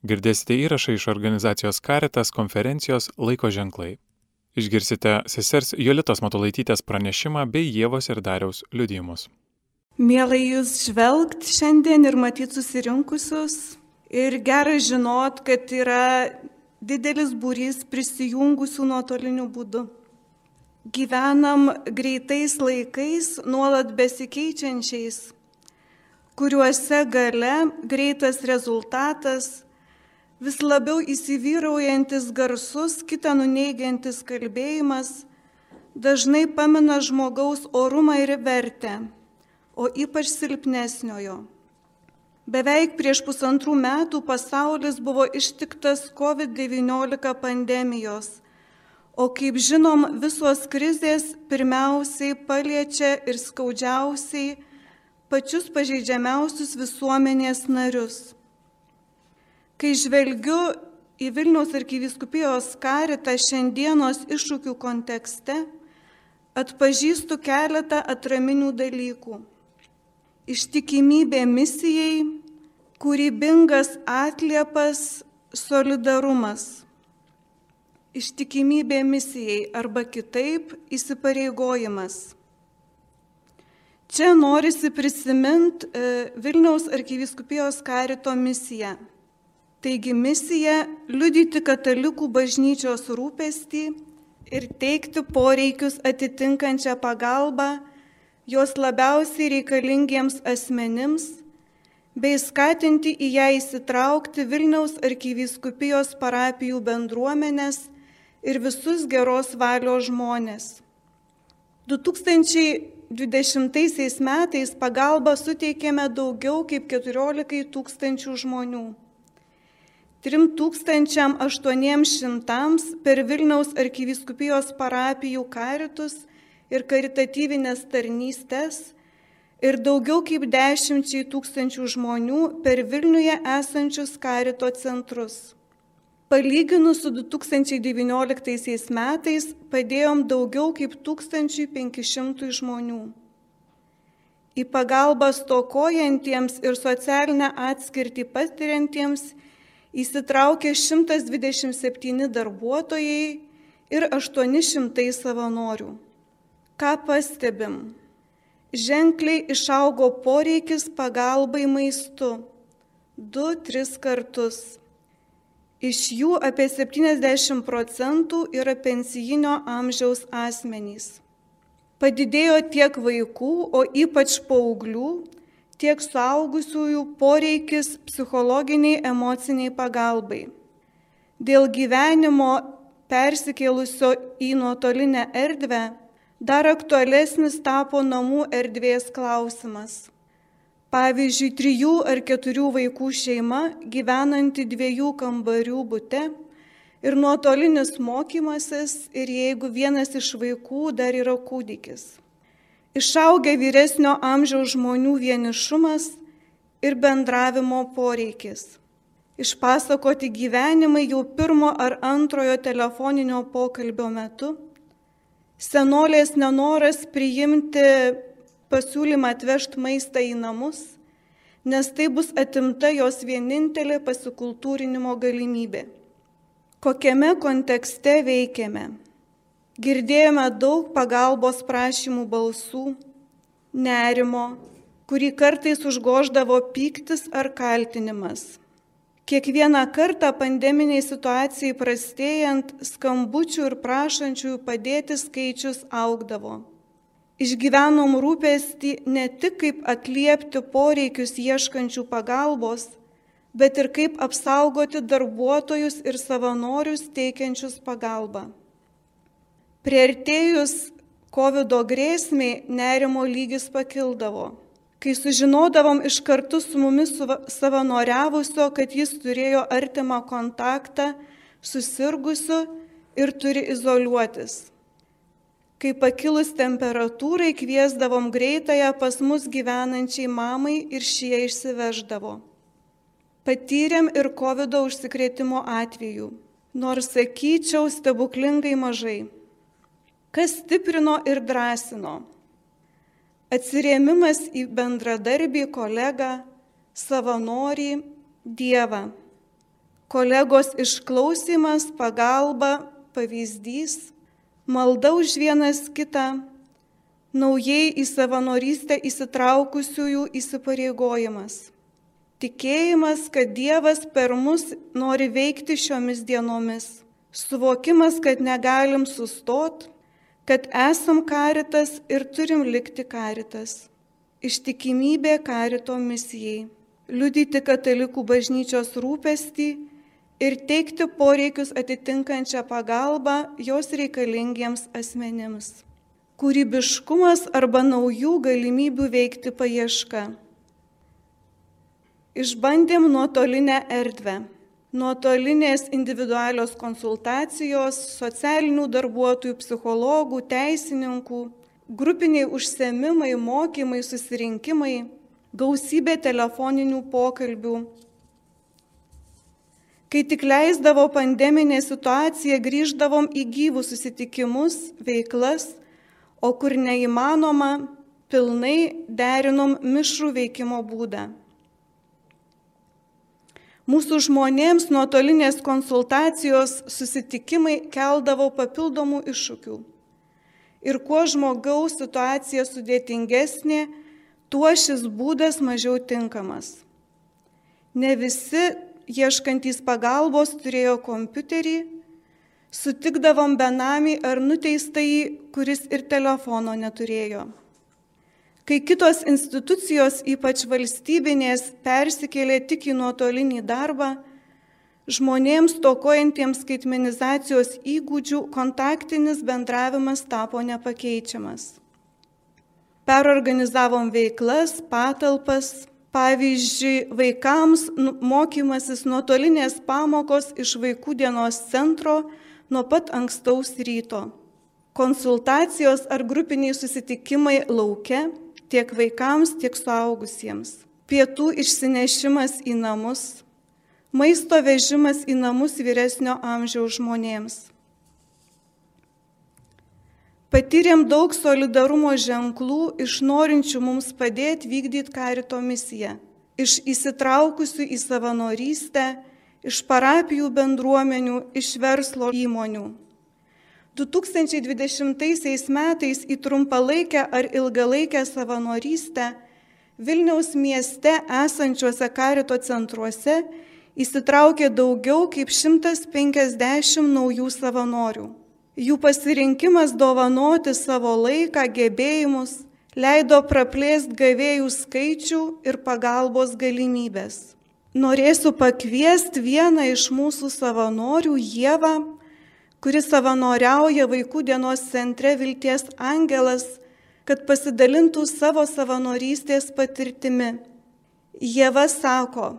Girdėsite įrašą iš organizacijos Karitas konferencijos Laiko ženklai. Išgirsite sesers Jolitos Matulaitytės pranešimą bei Jėvos ir Dariaus liudijimus. Mielai jūs žvelgt šiandien ir matyti susirinkusius. Ir gerai žinot, kad yra didelis būrys prisijungusių nuotoliniu būdu. Gyvenam greitais laikais, nuolat besikeičiančiais, kuriuose gale greitas rezultatas vis labiau įsivyraujantis garsus, kitą nuneigiantis kalbėjimas dažnai pamina žmogaus orumą ir vertę, o ypač silpnesniojo. Beveik prieš pusantrų metų pasaulis buvo ištiktas COVID-19 pandemijos, o kaip žinom, visos krizės pirmiausiai paliečia ir skaudžiausiai pačius pažeidžiamiausius visuomenės narius. Kai žvelgiu į Vilniaus arkiviskupijos karitą šiandienos iššūkių kontekste, atpažįstu keletą atraminių dalykų. Ištikimybė misijai, kūrybingas atliepas, solidarumas. Ištikimybė misijai arba kitaip įsipareigojimas. Čia norisi prisiminti e, Vilniaus arkiviskupijos karito misiją Taigi misija - liudyti katalikų bažnyčios rūpestį ir teikti poreikius atitinkančią pagalbą jos labiausiai reikalingiems asmenims, bei skatinti į ją įsitraukti Vilniaus arkivyskupijos parapijų bendruomenės ir visus geros valios žmonės. 2020 metais pagalbą suteikėme daugiau kaip 14 tūkstančių žmonių. 3800 per Vilniaus arkiviskupijos parapijų karitus ir karitatyvinės tarnystės ir daugiau kaip 10 tūkstančių žmonių per Vilniuje esančius karito centrus. Palyginus su 2019 metais padėjom daugiau kaip 1500 žmonių. Į pagalbą stokojantiems ir socialinę atskirtį patiriantiems įsitraukė 127 darbuotojai ir 800 savanorių. Ką pastebim? Ženkliai išaugo poreikis pagalbai maistu 2-3 kartus. Iš jų apie 70 procentų yra pensijinio amžiaus asmenys. Padidėjo tiek vaikų, o ypač paauglių tiek suaugusiųjų poreikis psichologiniai emociniai pagalbai. Dėl gyvenimo persikėlusio į nuotolinę erdvę dar aktualesnis tapo namų erdvės klausimas. Pavyzdžiui, trijų ar keturių vaikų šeima gyvenanti dviejų kambarių būte ir nuotolinis mokymasis ir jeigu vienas iš vaikų dar yra kūdikis išaugę vyresnio amžiaus žmonių vienišumas ir bendravimo poreikis. Išpasakoti gyvenimai jau pirmo ar antrojo telefoninio pokalbio metu, senolės nenoras priimti pasiūlymą atvežti maistą į namus, nes tai bus atimta jos vienintelė pasikultūrinimo galimybė. Kokiame kontekste veikiame? Girdėjome daug pagalbos prašymų balsų, nerimo, kurį kartais užgoždavo pyktis ar kaltinimas. Kiekvieną kartą pandeminiai situacijai prastėjant, skambučių ir prašančiųjų padėti skaičius augdavo. Išgyvenom rūpestį ne tik kaip atliepti poreikius ieškančių pagalbos, bet ir kaip apsaugoti darbuotojus ir savanorius teikiančius pagalbą. Priartėjus COVID grėsmiai nerimo lygis pakildavo. Kai sužinodavom iš kartu su mumis savanoriavusio, kad jis turėjo artimą kontaktą susirgusiu ir turi izoliuotis. Kai pakilus temperatūrai kviesdavom greitąją pas mus gyvenančiai mamai ir šie išsiveždavo. Patyrėm ir COVID užsikrėtimo atvejų, nors sakyčiau stebuklingai mažai. Kas stiprino ir drąsino? Atsirėmimas į bendradarbį, kolegą, savanorį, Dievą. kolegos išklausimas, pagalba, pavyzdys, malda už vienas kitą, naujai į savanorystę įsitraukusiųjų įsipareigojimas. Tikėjimas, kad Dievas per mus nori veikti šiomis dienomis. Suvokimas, kad negalim sustot, kad esam karitas ir turim likti karitas. Ištikimybė karito misijai. Liudyti katalikų bažnyčios rūpestį ir teikti poreikius atitinkančią pagalbą jos reikalingiems asmenims. Kūrybiškumas arba naujų galimybių veikti paieška. Išbandėm nuotolinę erdvę. Nuotolinės individualios konsultacijos, socialinių darbuotojų, psichologų, teisininkų, grupiniai užsiemimai, mokymai, susirinkimai, gausybė telefoninių pokalbių. Kai tik leisdavo pandeminė situacija, grįždavom į gyvus susitikimus, veiklas, o kur neįmanoma, pilnai derinom mišrų veikimo būdą. Mūsų žmonėms nuotolinės konsultacijos susitikimai keldavo papildomų iššūkių. Ir kuo žmogaus situacija sudėtingesnė, tuo šis būdas mažiau tinkamas. Ne visi ieškantys pagalbos turėjo kompiuterį, sutikdavom benamį ar nuteistąjį, kuris ir telefono neturėjo. Kai kitos institucijos, ypač valstybinės, persikėlė tik į nuotolinį darbą, žmonėms tokojantiems skaitmenizacijos įgūdžių kontaktinis bendravimas tapo nepakeičiamas. Perorganizavom veiklas, patalpas, pavyzdžiui, vaikams mokymasis nuotolinės pamokos iš vaikų dienos centro nuo pat ankstaus ryto. Konsultacijos ar grupiniai susitikimai laukia tiek vaikams, tiek suaugusiems. Pietų išsinešimas į namus, maisto vežimas į namus vyresnio amžiaus žmonėms. Patyrėm daug solidarumo ženklų iš norinčių mums padėti vykdyti karito misiją, iš įsitraukusių į savanorystę, iš parapijų bendruomenių, iš verslo įmonių. 2020 metais į trumpalaikę ar ilgalaikę savanorystę Vilniaus mieste esančiuose karito centruose įsitraukė daugiau kaip 150 naujų savanorių. Jų pasirinkimas dovanoti savo laiką, gebėjimus leido praplėsti gavėjų skaičių ir pagalbos galimybės. Norėsiu pakviesti vieną iš mūsų savanorių, Jėvą, kuris savanoriauja vaikų dienos centre Vilties Angelas, kad pasidalintų savo savanorystės patirtimi. Jėva sako,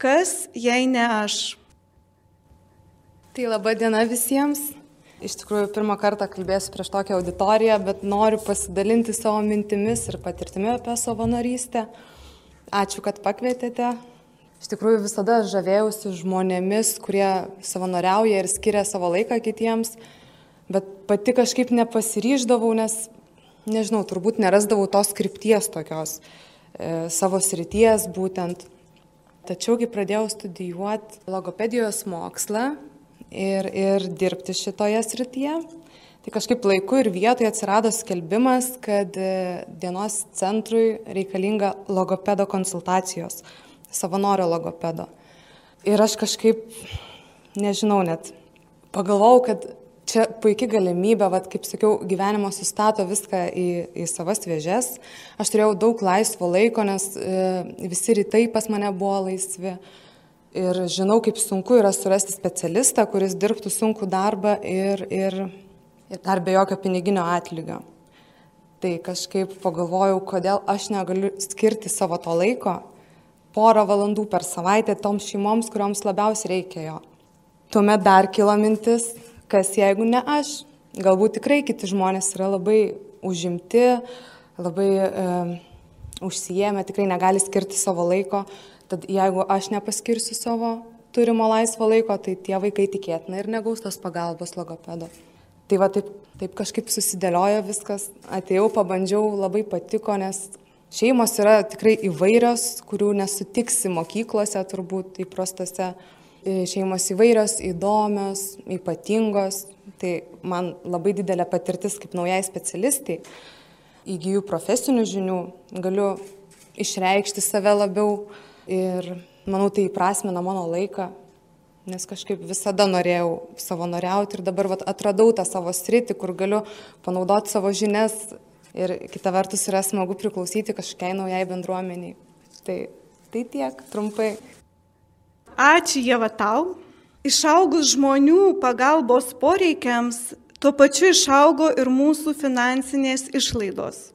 kas jei ne aš? Tai laba diena visiems. Iš tikrųjų, pirmą kartą kalbėsiu prieš tokią auditoriją, bet noriu pasidalinti savo mintimis ir patirtimi apie savanorystę. Ačiū, kad pakvietėte. Iš tikrųjų visada žavėjausi žmonėmis, kurie savanoriauja ir skiria savo laiką kitiems, bet pati kažkaip nepasiryždavau, nes, nežinau, turbūt nerasdavau tos krypties tokios e, savo srities būtent. Tačiau, kai pradėjau studijuoti logopedijos mokslą ir, ir dirbti šitoje srityje, tai kažkaip laiku ir vietoje atsirado skelbimas, kad e, dienos centrui reikalinga logopedo konsultacijos savanorio logopedo. Ir aš kažkaip, nežinau net, pagalvojau, kad čia puikia galimybė, vat, kaip sakiau, gyvenimo sustato viską į, į savas vėžes. Aš turėjau daug laisvo laiko, nes e, visi rytai pas mane buvo laisvi. Ir žinau, kaip sunku yra surasti specialistą, kuris dirbtų sunkų darbą ir, ir, ir dar be jokio piniginio atlygio. Tai kažkaip pagalvojau, kodėl aš negaliu skirti savo to laiko porą valandų per savaitę toms šeimoms, kurioms labiausiai reikia jo. Tuomet dar kilo mintis, kas jeigu ne aš. Galbūt tikrai kiti žmonės yra labai užimti, labai e, užsijėmę, tikrai negali skirti savo laiko. Tad jeigu aš nepaskirsiu savo turimo laisvo laiko, tai tie vaikai tikėtina ir negaus tos pagalbos logopedo. Tai va taip, taip kažkaip susidėliojo viskas, atėjau, pabandžiau, labai patiko, nes Šeimos yra tikrai įvairios, kurių nesutiksi mokyklose, turbūt įprastose. šeimos įvairios, įdomios, ypatingos. Tai man labai didelė patirtis kaip naujai specialistai. Įgyju profesinių žinių, galiu išreikšti save labiau ir manau tai įprasmina mano laiką, nes kažkaip visada norėjau savanoriauti ir dabar vat, atradau tą savo sritį, kur galiu panaudoti savo žinias ir kita vertus yra smagu priklausyti kažkokiai naujai bendruomeniai. Tai, tai tiek, trumpai. Ačiū Jeva tau. Išaugus žmonių pagalbos poreikiams, tuo pačiu išaugo ir mūsų finansinės išlaidos.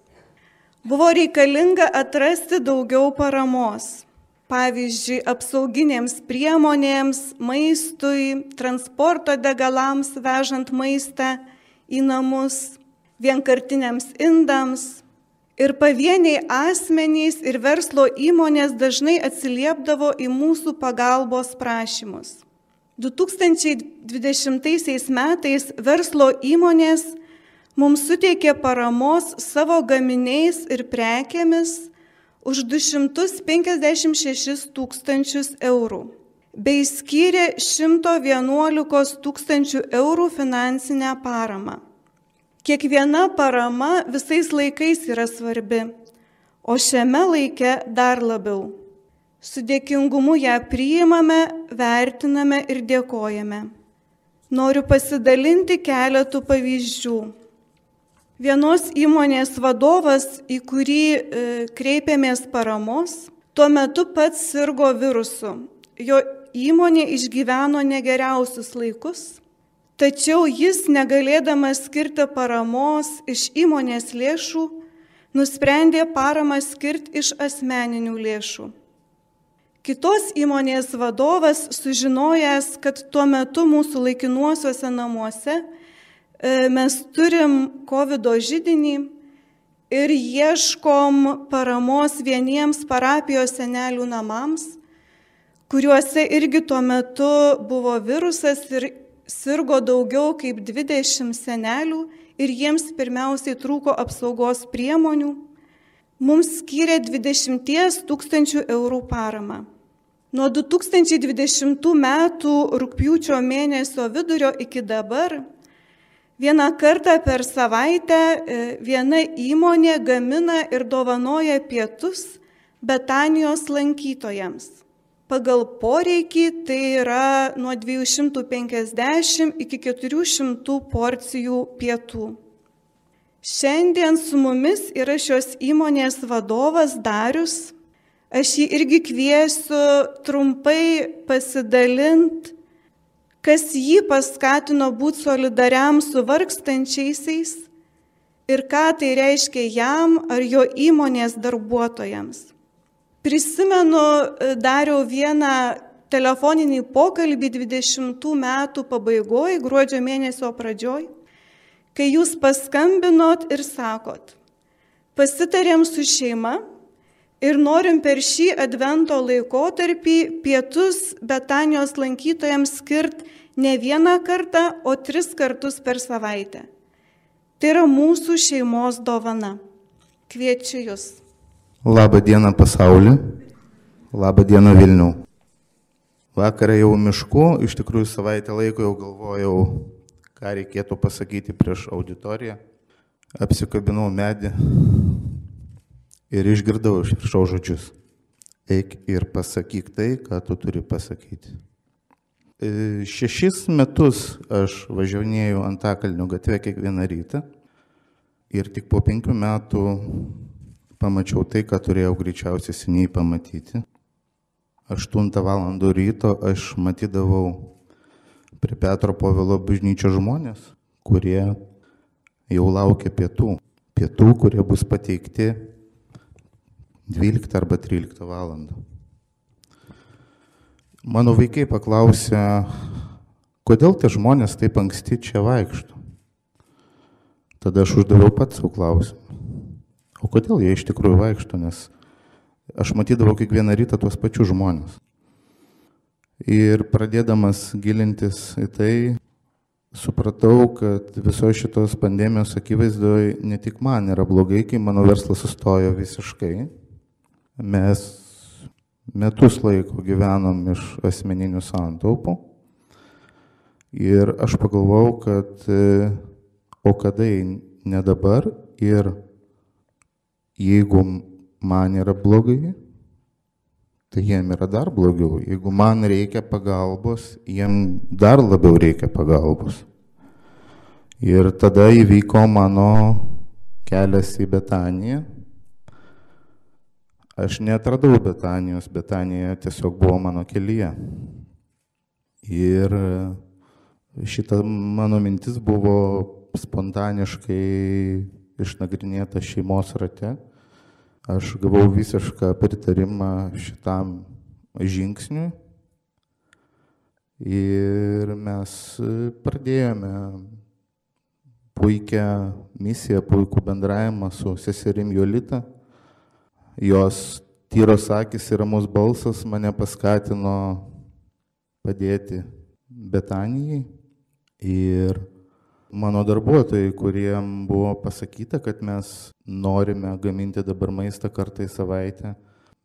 Buvo reikalinga atrasti daugiau paramos. Pavyzdžiui, apsauginėms priemonėms, maistui, transporto degalams vežant maistą į namus, vienkartiniams indams, Ir pavieniai asmenys ir verslo įmonės dažnai atsiliepdavo į mūsų pagalbos prašymus. 2020 metais verslo įmonės mums suteikė paramos savo gaminiais ir prekėmis už 256 tūkstančius eurų bei skyrė 111 tūkstančių eurų finansinę paramą. Kiekviena parama visais laikais yra svarbi, o šiame laike dar labiau. Su dėkingumu ją priimame, vertiname ir dėkojame. Noriu pasidalinti keletų pavyzdžių. Vienos įmonės vadovas, į kurį e, kreipėmės paramos, tuo metu pats sirgo virusu. Jo įmonė išgyveno negeriausius laikus Tačiau jis, negalėdamas skirti paramos iš įmonės lėšų, nusprendė paramą skirti iš asmeninių lėšų. Kitos įmonės vadovas, sužinojęs, kad tuo metu mūsų laikinuosiuose namuose e, mes turim COVID žydinį ir ieškom paramos vieniems parapijos senelių namams, kuriuose irgi tuo metu buvo virusas ir sirgo daugiau kaip 20 senelių ir jiems pirmiausiai trūko apsaugos priemonių, mums skyrė 20 tūkstančių eurų paramą. Nuo 2020 metų rūpjūčio mėnesio vidurio iki dabar vieną kartą per savaitę e, viena įmonė gamina ir dovanoja pietus Betanijos lankytojams pagal poreikį tai yra nuo 250 iki 400 porcijų pietų. Šiandien su mumis yra šios įmonės vadovas Darius. Aš jį irgi kviesiu trumpai pasidalinti, kas jį paskatino būti solidariam su vargstančiaisiais ir ką tai reiškia jam ar jo įmonės darbuotojams. Prisimenu, e, dariau vieną telefoninį pokalbį 20 metų pabaigoje, gruodžio mėnesio pradžioj, kai jūs paskambinot ir sakot, pasitarėm su šeima ir norim per šį advento laikotarpį pietus Betanijos lankytojams skirti ne vieną kartą, o tris kartus per savaitę. Tai yra mūsų šeimos dovana. Kviečiu jūs. Labą dieną pasaulį, labą dieną Vilnių. Vakarą jau mišku, iš tikrųjų savaitę laiko jau galvojau, ką reikėtų pasakyti prieš auditoriją. Apsikabinau medį ir išgirdau iš viršau žodžius. Eik ir pasakyk tai, ką tu turi pasakyti. E, šešis metus aš važiuonėjau Antakalnio gatvę kiekvieną rytą ir tik po penkių metų pamačiau tai, ką turėjau greičiausiai seniai pamatyti. 8 val. ryto aš matydavau prie Petro Povilo bažnyčio žmonės, kurie jau laukia pietų. Pietų, kurie bus pateikti 12 arba 13 val. Mano vaikai paklausė, kodėl tie žmonės taip anksti čia vaikšto. Tada aš uždaviau pats savo klausimą. O kodėl jie iš tikrųjų vaikšto, nes aš matydavau kiekvieną rytą tuos pačius žmonės. Ir pradėdamas gilintis į tai, supratau, kad visos šitos pandemijos akivaizdoje ne tik man yra blogai, kai mano verslas sustojo visiškai. Mes metus laiko gyvenom iš asmeninių santaupų. Ir aš pagalvojau, kad e, o kada ne dabar ir jeigu man yra blogai, tai jiem yra dar blogiau. Jeigu man reikia pagalbos, jiem dar labiau reikia pagalbos. Ir tada įvyko mano kelias į Betaniją. Aš netradau Betanijos, Betanija tiesiog buvo mano kelyje. Ir šita mano mintis buvo spontaniškai išnagrinėta šeimos rate. Aš gavau visišką pritarimą šitam žingsniui. Ir mes pradėjome puikią misiją, puikų bendravimą su seserim Jolita jos tyros akis ir ramus balsas mane paskatino padėti Betanijai ir mano darbuotojai, kuriem buvo pasakyta, kad mes norime gaminti dabar maistą kartą į savaitę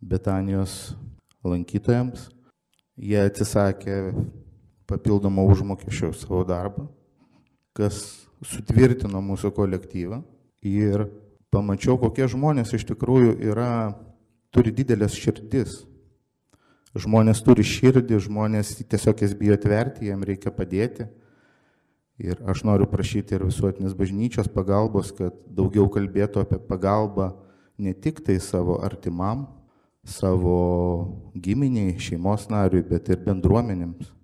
Betanijos lankytojams, jie atsisakė papildomą užmokesčio savo darbą, kas sutvirtino mūsų kolektyvą ir pamačiau, kokie žmonės iš tikrųjų yra, turi didelės širdis. Žmonės turi širdį, žmonės tiesiog jas bijo atverti, jiem reikia padėti. Ir aš noriu prašyti ir visuotinės bažnyčios pagalbos, kad daugiau kalbėtų apie pagalbą ne tik tai savo artimam, savo giminiai, šeimos nariui, bet ir bendruomenėms.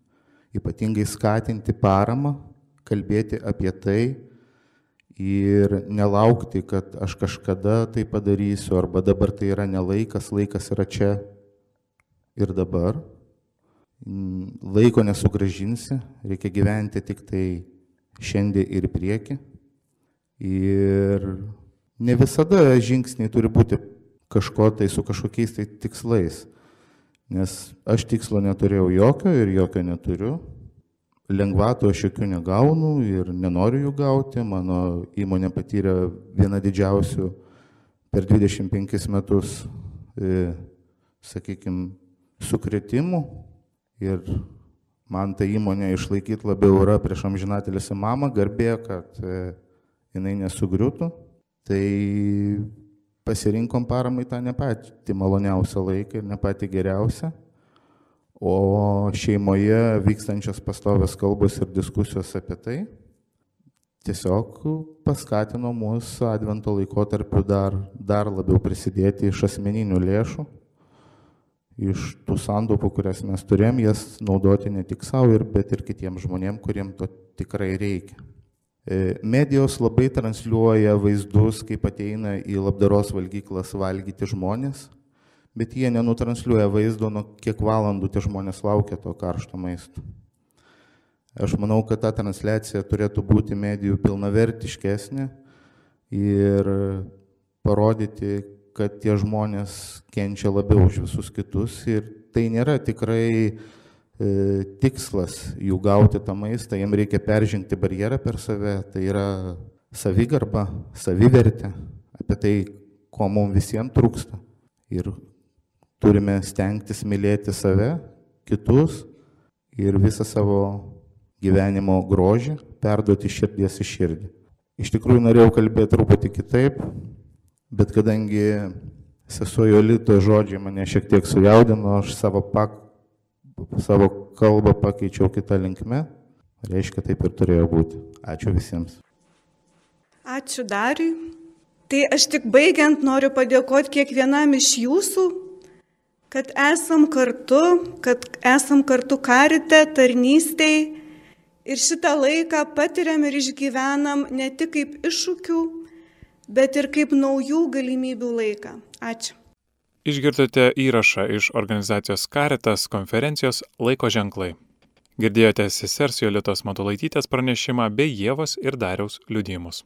Ypatingai skatinti paramą, kalbėti apie tai, ir nelaukti, kad aš kažkada tai padarysiu, arba dabar tai yra nelaikas, laikas yra čia ir dabar. Laiko nesugražinsi, reikia gyventi tik tai šiandien ir prieki. Ir ne visada žingsniai turi būti kažko tai su kažkokiais tai tikslais. Nes aš tikslo neturėjau jokio ir jokio neturiu lengvatų aš jokių negaunu ir nenoriu jų gauti. Mano įmonė patyrė vieną didžiausių per 25 metus, e, sakykime, sukretimų ir man ta įmonė išlaikyti labiau yra prieš amžinatelėsi mamą, garbė, kad e, jinai nesugriūtų. Tai pasirinkom paramai tą ne patį maloniausią laiką ir ne patį geriausią o šeimoje vykstančios pastovios kalbos ir diskusijos apie tai tiesiog paskatino mus advento laikotarpiu dar, dar labiau prisidėti iš asmeninių lėšų, iš tų sandaupų, kurias mes turėjom, jas naudoti ne tik savo, bet ir kitiems žmonėms, kuriems to tikrai reikia. E, medijos labai transliuoja vaizdus, kaip ateina į labdaros valgyklas valgyti žmonės bet jie nenutransliuoja vaizdo, nuo kiek valandų tie žmonės laukia to karšto maisto. Aš manau, kad ta transliacija turėtų būti medijų pilnavertiškesnė ir parodyti, kad tie žmonės kenčia labiau už visus kitus ir tai nėra tikrai e, tikslas jų gauti tą maistą, jiem reikia peržengti barjerą per save, tai yra savigarba, savivertė, apie tai, ko mums visiems trūksta. Ir turime stengtis mylėti save, kitus ir visą savo gyvenimo grožį perduoti širdies į širdį. Iš tikrųjų norėjau kalbėti truputį kitaip, bet kadangi sesuo Jolito žodžiai mane šiek tiek sujaudino, aš savo, pak, savo kalbą pakeičiau kitą linkmę, reiškia taip ir turėjo būti. Ačiū visiems. Ačiū Dariui. Tai aš tik baigiant noriu padėkoti kiekvienam iš jūsų, kad esam kartu, kad esam kartu karite, tarnystėj ir šitą laiką patiriam ir išgyvenam ne tik kaip iššūkių, bet ir kaip naujų galimybių laiką. Ačiū. Išgirdote įrašą iš organizacijos Karitas konferencijos Laiko ženklai. Girdėjote sesers Jolitos Matulaitytės pranešimą bei Jėvos ir Dariaus liudijimus.